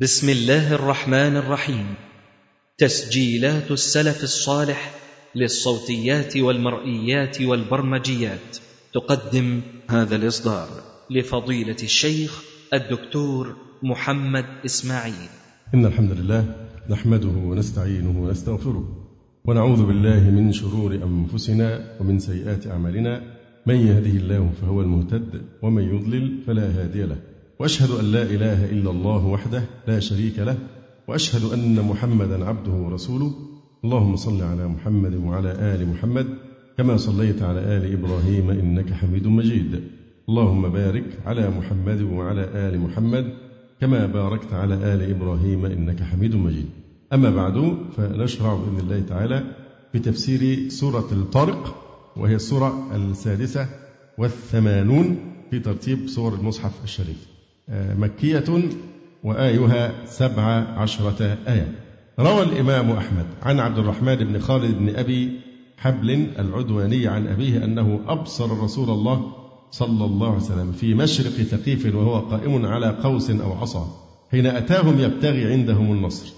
بسم الله الرحمن الرحيم. تسجيلات السلف الصالح للصوتيات والمرئيات والبرمجيات. تقدم هذا الإصدار لفضيلة الشيخ الدكتور محمد إسماعيل. إن الحمد لله نحمده ونستعينه ونستغفره ونعوذ بالله من شرور أنفسنا ومن سيئات أعمالنا. من يهده الله فهو المهتد ومن يضلل فلا هادي له. وأشهد أن لا إله إلا الله وحده لا شريك له وأشهد أن محمدا عبده ورسوله. اللهم صل على محمد وعلى آل محمد كما صليت على آل إبراهيم إنك حميد مجيد. اللهم بارك على محمد وعلى آل محمد كما باركت على آل إبراهيم إنك حميد مجيد. أما بعد فنشرع بإذن الله تعالى بتفسير سورة الطارق وهي السورة السادسة والثمانون في ترتيب سور المصحف الشريف. مكية وآيها سبع عشرة آية. روى الإمام أحمد عن عبد الرحمن بن خالد بن أبي حبل العدواني عن أبيه أنه أبصر رسول الله صلى الله عليه وسلم في مشرق ثقيف وهو قائم على قوس أو عصا حين أتاهم يبتغي عندهم النصر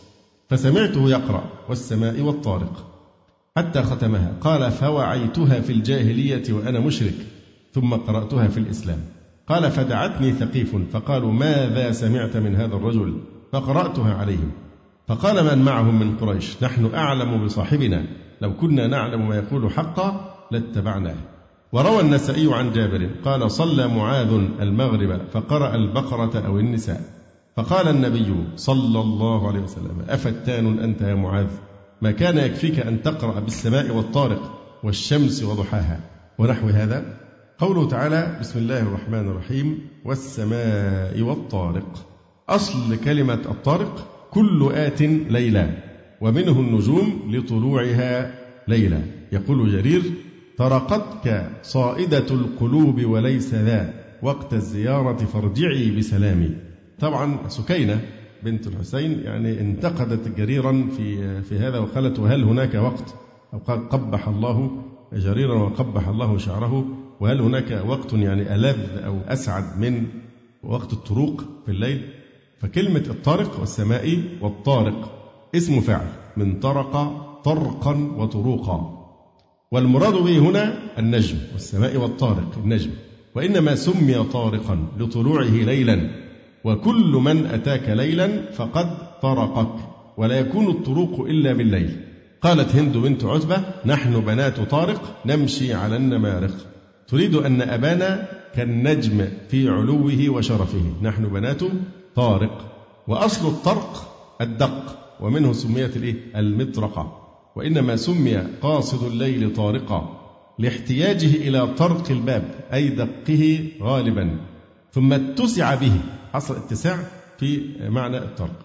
فسمعته يقرأ والسماء والطارق حتى ختمها. قال فوعيتها في الجاهلية وأنا مشرك ثم قرأتها في الإسلام. قال فدعتني ثقيف فقالوا ماذا سمعت من هذا الرجل؟ فقرأتها عليهم. فقال من معهم من قريش؟ نحن أعلم بصاحبنا. لو كنا نعلم ما يقول حقا لاتبعناه وروى النسائي عن جابر قال صلى معاذ المغرب فقرأ البقرة أو النساء. فقال النبي صلى الله عليه وسلم أفتان أنت يا معاذ؟ ما كان يكفيك أن تقرأ بالسماء والطارق والشمس وضحاها ونحو هذا؟ قوله تعالى بسم الله الرحمن الرحيم والسماء والطارق. أصل كلمة الطارق كل آت ليلى ومنه النجوم لطلوعها ليلى. يقول جرير طرقتك صائدة القلوب وليس ذا وقت الزيارة فارجعي بسلامي. طبعا سكينة بنت الحسين يعني انتقدت جريرا في في هذا وقالت وهل هناك وقت؟ أو قال قبح الله جريرا وقبح الله شعره. وهل هناك وقت يعني ألذ أو أسعد من وقت الطروق في الليل؟ فكلمة الطارق والسماء والطارق اسم فعل من طرق طرقا وطروقا. والمراد به هنا النجم والسماء والطارق النجم. وإنما سمي طارقا لطلوعه ليلا. وكل من أتاك ليلا فقد طرقك. ولا يكون الطروق إلا بالليل. قالت هند بنت عتبة نحن بنات طارق نمشي على النمارق. تريد أن أبانا كالنجم في علوه وشرفه. نحن بنات طارق وأصل الطرق الدق ومنه سميت الإيه؟ المطرقة. وإنما سمي قاصد الليل طارقا لاحتياجه إلى طرق الباب أي دقه غالبا. ثم اتسع به حصل اتساع في معنى الطرق.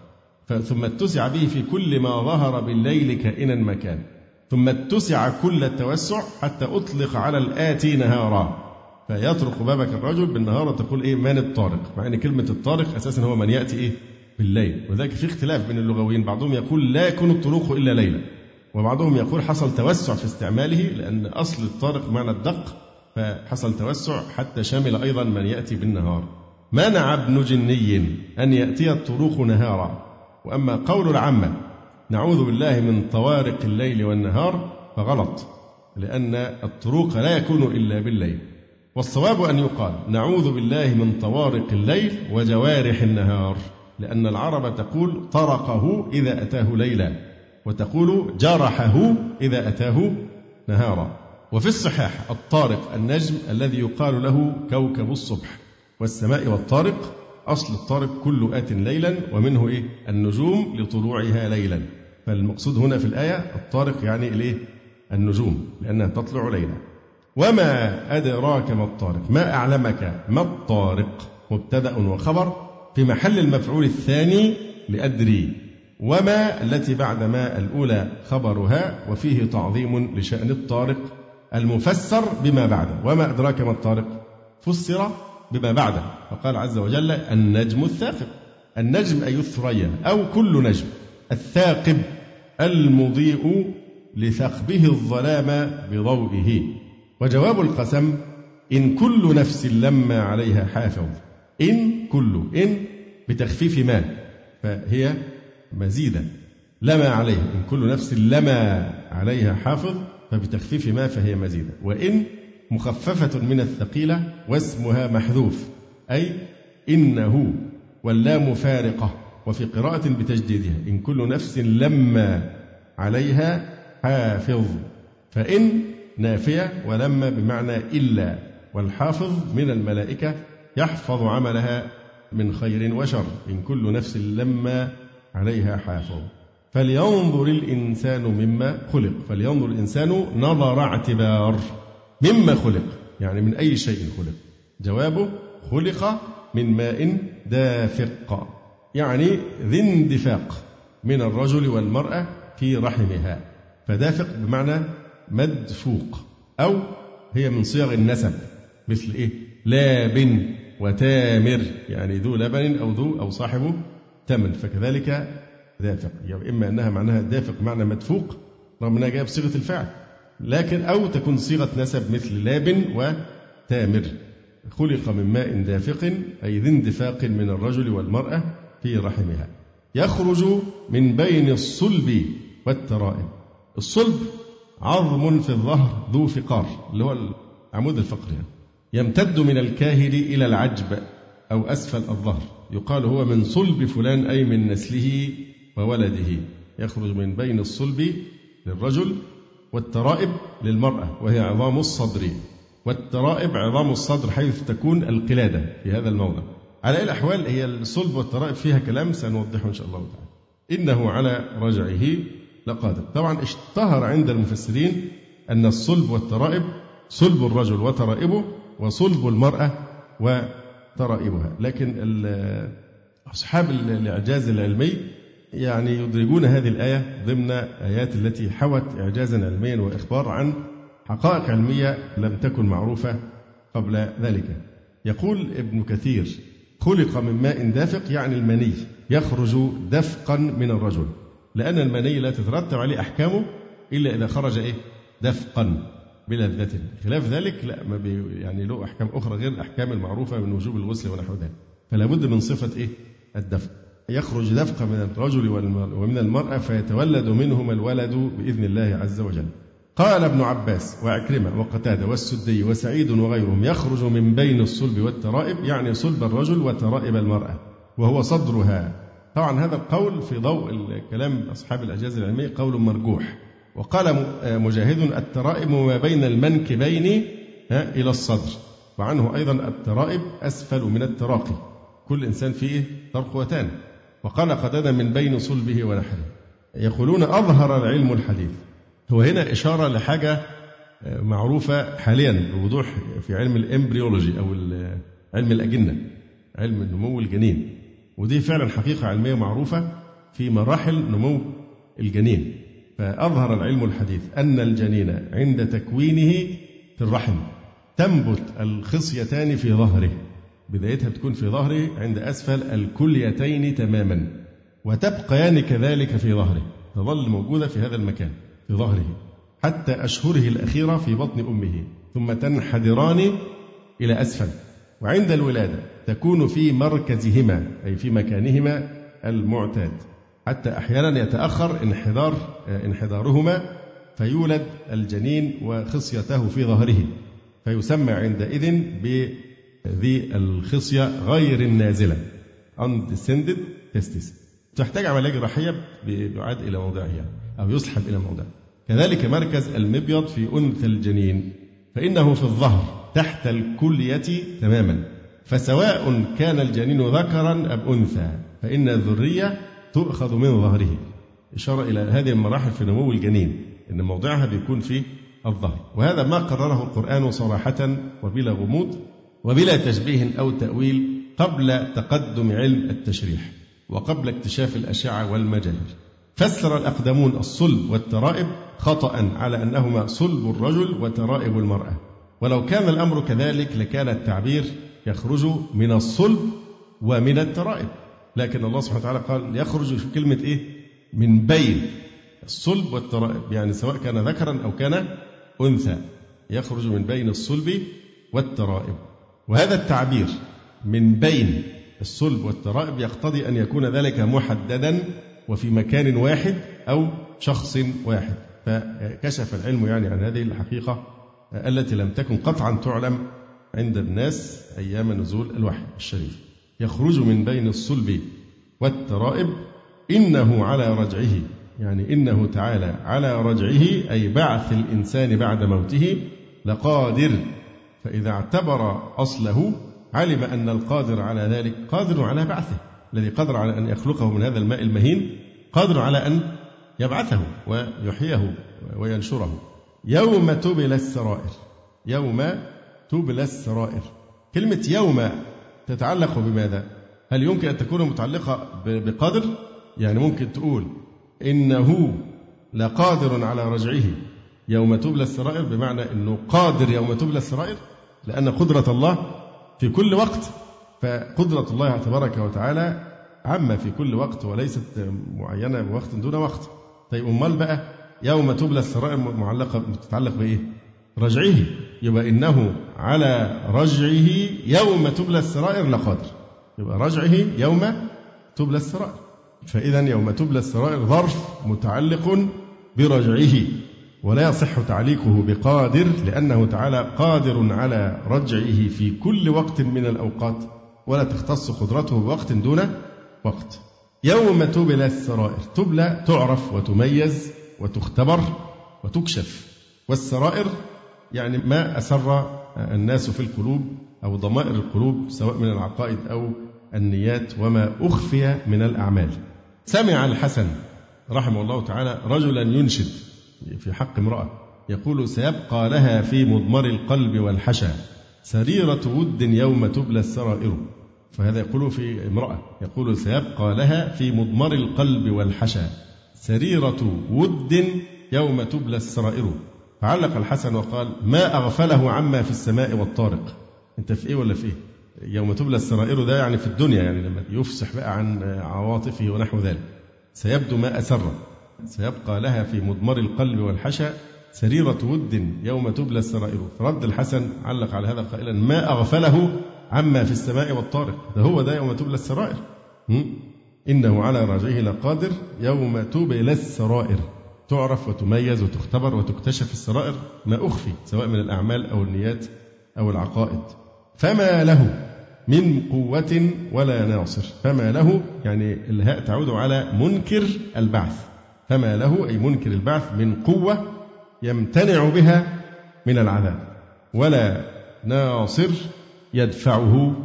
ثم اتسع به في كل ما ظهر بالليل كائنا مكان. ثم اتسع كل التوسع حتى أطلق على الآتي نهارا. فيطرق بابك الرجل بالنهار وتقول إيه؟ من الطارق؟ مع أن كلمة الطارق أساسا هو من يأتي إيه؟ بالليل. وذلك في اختلاف بين اللغويين. بعضهم يقول لا يكون الطرق إلا ليلا. وبعضهم يقول حصل توسع في استعماله لأن أصل الطارق معنى الدق فحصل توسع حتى شمل أيضا من يأتي بالنهار. منع ابن جني أن يأتي الطروق نهارا. وأما قول العامة نعوذ بالله من طوارق الليل والنهار فغلط لأن الطروق لا يكون إلا بالليل. والصواب أن يقال نعوذ بالله من طوارق الليل وجوارح النهار لأن العرب تقول طرقه إذا أتاه ليلا وتقول جرحه إذا أتاه نهارا. وفي الصحاح الطارق النجم الذي يقال له كوكب الصبح والسماء والطارق أصل الطارق كل آت ليلا ومنه إيه؟ النجوم لطلوعها ليلا. فالمقصود هنا في الآية الطارق يعني الإيه؟ النجوم لأنها تطلع ليلا وما أدراك ما الطارق؟ ما أعلمك ما الطارق؟ مبتدأ وخبر في محل المفعول الثاني لأدري. وما التي بعد ما الأولى خبرها؟ وفيه تعظيم لشأن الطارق المفسر بما بعده. وما أدراك ما الطارق؟ فسر بما بعده. فقال عز وجل النجم الثاقب. النجم أي الثريا أو كل نجم. الثاقب المضيء لثقبه الظلام بضوئه. وجواب القسم إن كل نفس لما عليها حافظ. إن كل إن بتخفيف ما فهي مزيدة لما عليها إن كل نفس لما عليها حافظ فبتخفيف ما فهي مزيدة وإن مخففة من الثقيلة واسمها محذوف. أي إنه واللام فارقة. وفي قراءة بتجديدها إن كل نفس لما عليها حافظ فإن نافية ولما بمعنى إلا والحافظ من الملائكة يحفظ عملها من خير وشر إن كل نفس لما عليها حافظ. فلينظر الإنسان مما خلق فلينظر الإنسان نظر اعتبار مما خلق يعني من أي شيء خلق. جوابه خلق من ماء دافق. يعني ذي اندفاق من الرجل والمرأة في رحمها فدافق بمعنى مدفوق أو هي من صيغ النسب مثل إيه؟ لاب وتامر يعني ذو لبن أو ذو أو صاحبه تمن فكذلك دافق. يعني إما أنها معناها دافق معنى مدفوق رغم أنها جاية بصيغة الفعل لكن أو تكون صيغة نسب مثل لاب وتامر. خلق من ماء دافق أي ذي اندفاق من الرجل والمرأة في رحمها. يخرج من بين الصلب والترائب. الصلب عظم في الظهر ذو فقار اللي هو العمود الفقري. يعني. يمتد من الكاهل إلى العجب أو أسفل الظهر. يقال هو من صلب فلان أي من نسله وولده. يخرج من بين الصلب للرجل والترائب للمرأة وهي عظام الصدر. والترائب عظام الصدر حيث تكون القلادة في هذا الموضع. على أي الأحوال هي الصلب والترائب فيها كلام سنوضحه إن شاء الله تعالى. إنه على رجعه لقادر. طبعا اشتهر عند المفسرين أن الصلب والترائب صلب الرجل وترائبه وصلب المرأة وترائبها. لكن أصحاب الإعجاز العلمي يعني يدرجون هذه الآية ضمن آيات التي حوت إعجازا علميا وإخبار عن حقائق علمية لم تكن معروفة قبل ذلك. يقول ابن كثير خلق من ماء دافق يعني المني يخرج دفقا من الرجل لأن المني لا تترتب عليه أحكامه إلا إذا خرج إيه؟ دفقا بلذة خلاف ذلك لا ما بي يعني له أحكام أخرى غير الأحكام المعروفة من وجوب الغسل ونحو ذلك. فلا بد من صفة إيه؟ الدفق. يخرج دفق من الرجل ومن المرأة فيتولد منهما الولد بإذن الله عز وجل. قال ابن عباس وعكرمة وقتادة والسدي وسعيد وغيرهم يخرج من بين الصلب والترائب يعني صلب الرجل وترائب المرأة وهو صدرها. طبعا هذا القول في ضوء الكلام أصحاب الأجازة العلمية قول مرجوح. وقال مجاهد الترائب ما بين المنكبين إلى الصدر وعنه أيضا الترائب أسفل من التراقي. كل إنسان فيه ترقوتان وقال قتادة من بين صلبه ونحره يقولون أظهر العلم الحديث. هو هنا إشارة لحاجة آه، معروفة حاليا بوضوح في علم الإمبريولوجي أو علم الأجنة علم نمو الجنين. ودي فعلا حقيقة علمية معروفة في مراحل نمو الجنين. فأظهر العلم الحديث أن الجنين عند تكوينه في الرحم تنبت الخصيتان في ظهره. بدايتها بتكون في ظهره عند أسفل الكليتين تماما وتبقيان كذلك في ظهره. تظل موجودة في هذا المكان. في ظهره حتى أشهره الأخيرة في بطن أمه ثم تنحدران إلى أسفل. وعند الولادة تكون في مركزهما أي في مكانهما المعتاد. حتى أحيانا يتأخر انحدار انحدارهما فيولد الجنين وخصيته في ظهره. فيسمى عندئذ بذي الخصية غير النازلة. Undescended testis. تحتاج عملية جراحية بيعاد إلى موضعها أو يسحب إلى موضعه كذلك مركز المبيض في أنثى الجنين فإنه في الظهر تحت الكلية تماما. فسواء كان الجنين ذكرا أم أنثى فإن الذرية تؤخذ من ظهره. إشارة إلى هذه المراحل في نمو الجنين أن موضعها بيكون في الظهر. وهذا ما قرره القرآن صراحة وبلا غموض وبلا تشبيه أو تأويل قبل تقدم علم التشريح وقبل اكتشاف الأشعة والمجاهر فسر الأقدمون الصلب والترائب خطأ على أنهما صلب الرجل وترائب المرأة. ولو كان الأمر كذلك لكان التعبير يخرج من الصلب ومن الترائب. لكن الله سبحانه وتعالى قال يخرج في كلمة إيه؟ من بين الصلب والترائب. يعني سواء كان ذكرا أو كان أنثى. يخرج من بين الصلب والترائب. وهذا التعبير من بين الصلب والترائب يقتضي أن يكون ذلك محددا وفي مكان واحد أو شخص واحد. فكشف العلم يعني عن هذه الحقيقة التي لم تكن قطعا تعلم عند الناس أيام نزول الوحي الشريف. يخرج من بين الصلب والترائب إنه على رجعه يعني إنه تعالى على رجعه أي بعث الإنسان بعد موته لقادر. فإذا اعتبر أصله علم أن القادر على ذلك قادر على بعثه. الذي قدر على أن يخلقه من هذا الماء المهين قادر على أن يبعثه ويحييه وينشره يوم تبلى السرائر يوم تبلى السرائر كلمة يوم تتعلق بماذا؟ هل يمكن أن تكون متعلقة بقدر؟ يعني ممكن تقول إنه لقادر على رجعه يوم تبلى السرائر بمعنى أنه قادر يوم تبلى السرائر لأن قدرة الله في كل وقت فقدرة الله تبارك وتعالى عامة في كل وقت وليست معينة بوقت دون وقت. طيب أمال بقى يوم تبلى السرائر معلقة تتعلق بإيه؟ رجعه. يبقى إنه على رجعه يوم تبلى السرائر لقادر يبقى رجعه يوم تبلى السرائر. فإذا يوم تبلى السرائر ظرف متعلق برجعه ولا يصح تعليقه بقادر لأنه تعالى قادر على رجعه في كل وقت من الأوقات. ولا تختص قدرته بوقت دون وقت. يوم تبلى السرائر تبلى تعرف وتميز وتختبر وتكشف. والسرائر يعني ما أسر الناس في القلوب أو ضمائر القلوب سواء من العقائد أو النيات وما أخفي من الأعمال. سمع الحسن رحمه الله تعالى رجلا ينشد في حق امرأة يقول سيبقى لها في مضمر القلب والحشا. سريرة ود يوم تبلى السرائر. فهذا يقول في امرأة يقول سيبقى لها في مضمر القلب والحشا. سريرة ود يوم تبلى السرائر. فعلق الحسن وقال ما أغفله عما في السماء والطارق. أنت في إيه ولا في إيه؟ يوم تبلى السرائر ده يعني في الدنيا يعني لما يفسح بقى عن عواطفه ونحو ذلك. سيبدو ما أسر. سيبقى لها في مضمر القلب والحشا. سريرة ود يوم تبلى السرائر. فرد الحسن علق على هذا قائلا ما أغفله عما في السماء والطارق. ده هو ده يوم تبلى السرائر. إنه على راجعه لقادر يوم تبلى السرائر. تعرف وتميز وتختبر وتكتشف السرائر. ما أخفي سواء من الأعمال أو النيات أو العقائد. فما له من قوة ولا ناصر. فما له يعني الهاء تعود على منكر البعث. فما له أي منكر البعث من قوة يمتنع بها من العذاب ولا ناصر يدفعه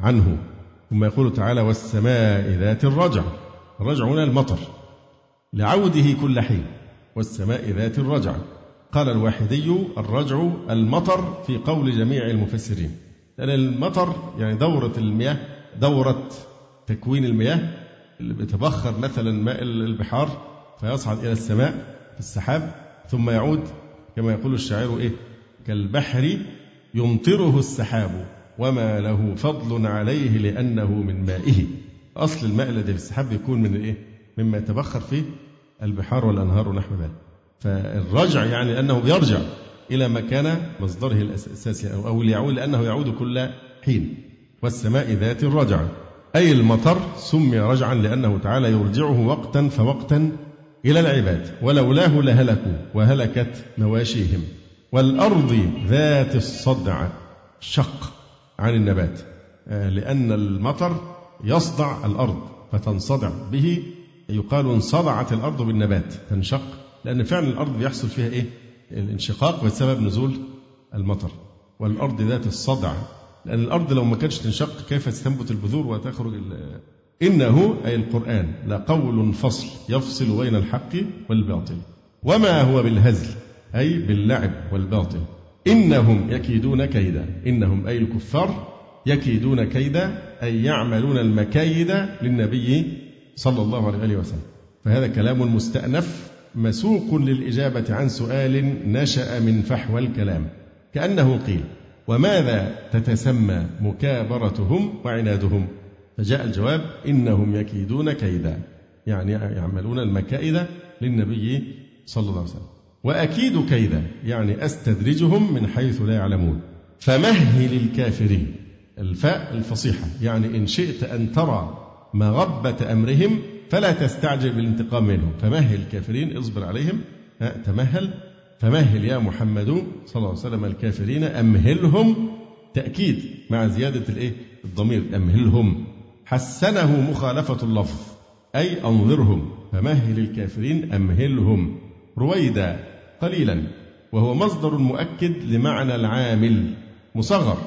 عنه. ثم يقول تعالى والسماء ذات الرجع. الرجع هنا المطر لعوده كل حين. والسماء ذات الرجع. قال الواحدي الرجع المطر في قول جميع المفسرين. لأن المطر يعني دورة المياه دورة تكوين المياه. اللي بتبخر مثلا ماء البحار فيصعد إلى السماء في السحاب. ثم يعود كما يقول الشاعر إيه؟ كالبحر يمطره السحاب وما له فضل عليه لأنه من مائه. أصل الماء الذي في السحاب بيكون من الإيه مما يتبخر فيه البحار والأنهار ونحو ذلك. فالرجع يعني أنه يرجع إلى ما كان مصدره الأساسي أو ليعود لأنه يعود كل حين. والسماء ذات الرجع. أي المطر سمي رجعا لأنه تعالى يرجعه وقتا فوقتا إلى العباد. ولولاه لهلكوا وهلكت مواشيهم. والأرض ذات الصدع شق عن النبات. آه، لأن المطر يصدع الأرض فتنصدع به. يقال انصدعت الأرض بالنبات تنشق. لأن فعلا الأرض بيحصل فيها إيه؟ الانشقاق بسبب نزول المطر. والأرض ذات الصدع. لأن الأرض لو ما كانتش تنشق كيف ستنبت البذور وتخرج إنه أي القرآن لقول فصل يفصل بين الحق والباطل. وما هو بالهزل؟ أي باللعب والباطل. إنهم يكيدون كيدا. إنهم أي الكفار يكيدون كيدا أي يعملون المكايد للنبي صلى الله عليه وسلم. فهذا كلام مستأنف مسوق للإجابة عن سؤال نشأ من فحوى الكلام. كأنه قيل وماذا تتسمى مكابرتهم وعنادهم؟ فجاء الجواب إنهم يكيدون كيدا يعني يعملون المكائد للنبي صلى الله عليه وسلم. وأكيد كيدا يعني أستدرجهم من حيث لا يعلمون. فمهل الكافرين الفاء الفصيحة يعني إن شئت أن ترى مغبة أمرهم فلا تستعجل بالانتقام منهم. فمهل الكافرين اصبر عليهم. تمهل. فمهل يا محمد صلى الله عليه وسلم الكافرين أمهلهم. تأكيد مع زيادة الإيه؟ الضمير أمهلهم. حسنه مخالفة اللفظ. أي أنظرهم فمهل الكافرين أمهلهم رويدا قليلا. وهو مصدر مؤكد لمعنى العامل. مصغر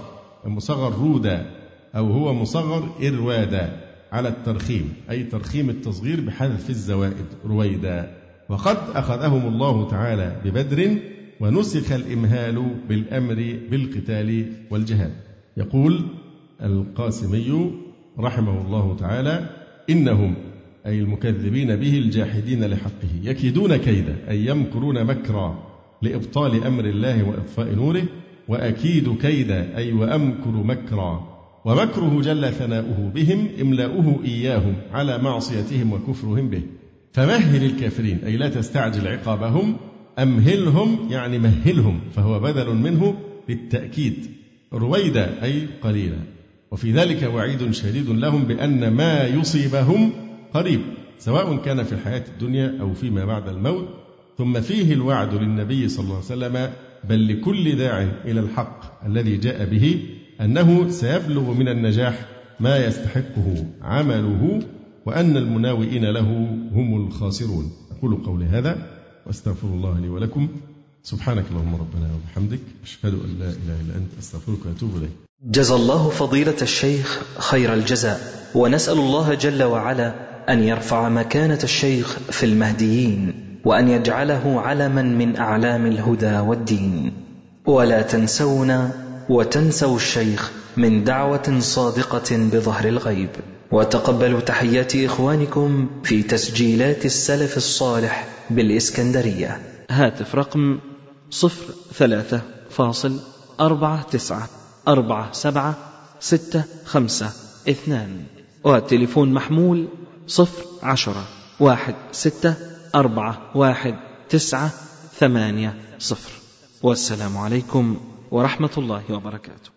المصغر رودا أو هو مصغر إروادا. على الترخيم أي ترخيم التصغير بحذف الزوائد. رويدا. وقد أخذهم الله تعالى ببدر ونسخ الإمهال بالأمر بالقتال والجهاد. يقول القاسمي رحمه الله تعالى إنهم أي المكذبين به الجاحدين لحقه يكيدون كيدا أي يمكرون مكرا لإبطال أمر الله وإطفاء نوره وأكيد كيدا أي وأمكر مكرا ومكره جل ثناؤه بهم إملاؤه إياهم على معصيتهم وكفرهم به. فمهل الكافرين أي لا تستعجل عقابهم أمهلهم يعني مهلهم فهو بدل منه بالتأكيد. رويدا أي قليلا. وفي ذلك وعيد شديد لهم بأن ما يصيبهم قريب سواء كان في الحياة الدنيا أو فيما بعد الموت. ثم فيه الوعد للنبي صلى الله عليه وسلم بل لكل داع إلى الحق الذي جاء به أنه سيبلغ من النجاح ما يستحقه عمله وأن المناوئين له هم الخاسرون. أقول قولي هذا وأستغفر الله لي ولكم. سبحانك اللهم ربنا وبحمدك أشهد أن لا إله إلا أنت أستغفرك وأتوب إليك. جزى الله فضيلة الشيخ خير الجزاء ونسأل الله جل وعلا أن يرفع مكانة الشيخ في المهديين وأن يجعله علما من أعلام الهدى والدين. ولا تنسونا وتنسوا الشيخ من دعوة صادقة بظهر الغيب. وتقبلوا تحيات إخوانكم في تسجيلات السلف الصالح بالإسكندرية. هاتف رقم صفر ثلاثة فاصل أربعة تسعة. أربعة سبعة ستة خمسة اثنان. والتليفون محمول صفر عشرة واحد ستة أربعة واحد تسعة ثمانية صفر. والسلام عليكم ورحمة الله وبركاته.